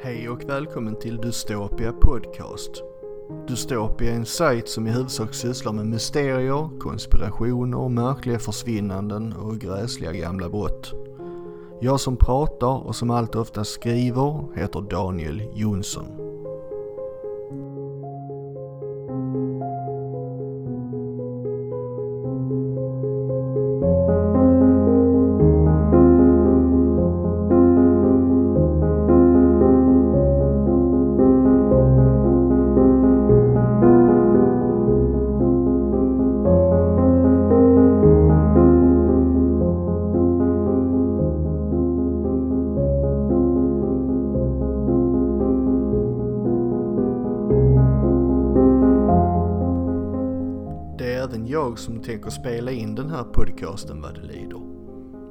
Hej och välkommen till Dystopia Podcast. Dystopia är en sajt som i huvudsak sysslar med mysterier, konspirationer, märkliga försvinnanden och gräsliga gamla brott. Jag som pratar och som allt ofta skriver heter Daniel Jonsson. Det är även jag som tänker spela in den här podcasten vad det lider.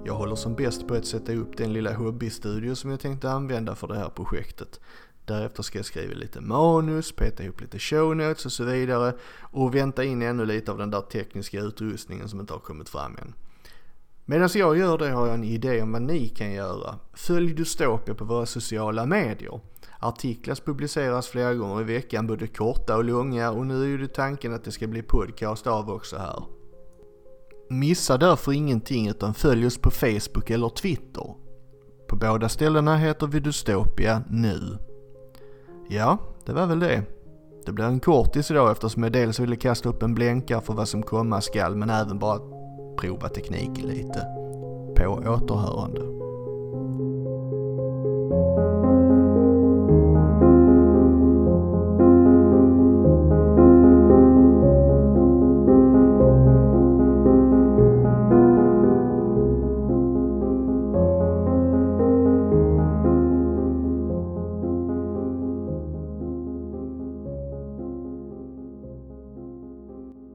Jag håller som bäst på att sätta upp den lilla hobbystudio som jag tänkte använda för det här projektet. Därefter ska jag skriva lite manus, peta ihop lite show notes och så vidare och vänta in ännu lite av den där tekniska utrustningen som inte har kommit fram än. Medan jag gör det har jag en idé om vad ni kan göra. Följ Dystopia på våra sociala medier. Artiklar publiceras flera gånger i veckan, både korta och långa och nu är ju det tanken att det ska bli podcast av också här. Missa därför ingenting utan följ oss på Facebook eller Twitter. På båda ställena heter vi Dystopia nu. Ja, det var väl det. Det blir en kortis idag eftersom jag dels ville kasta upp en blänkare för vad som komma skall men även bara prova tekniken lite. På återhörande.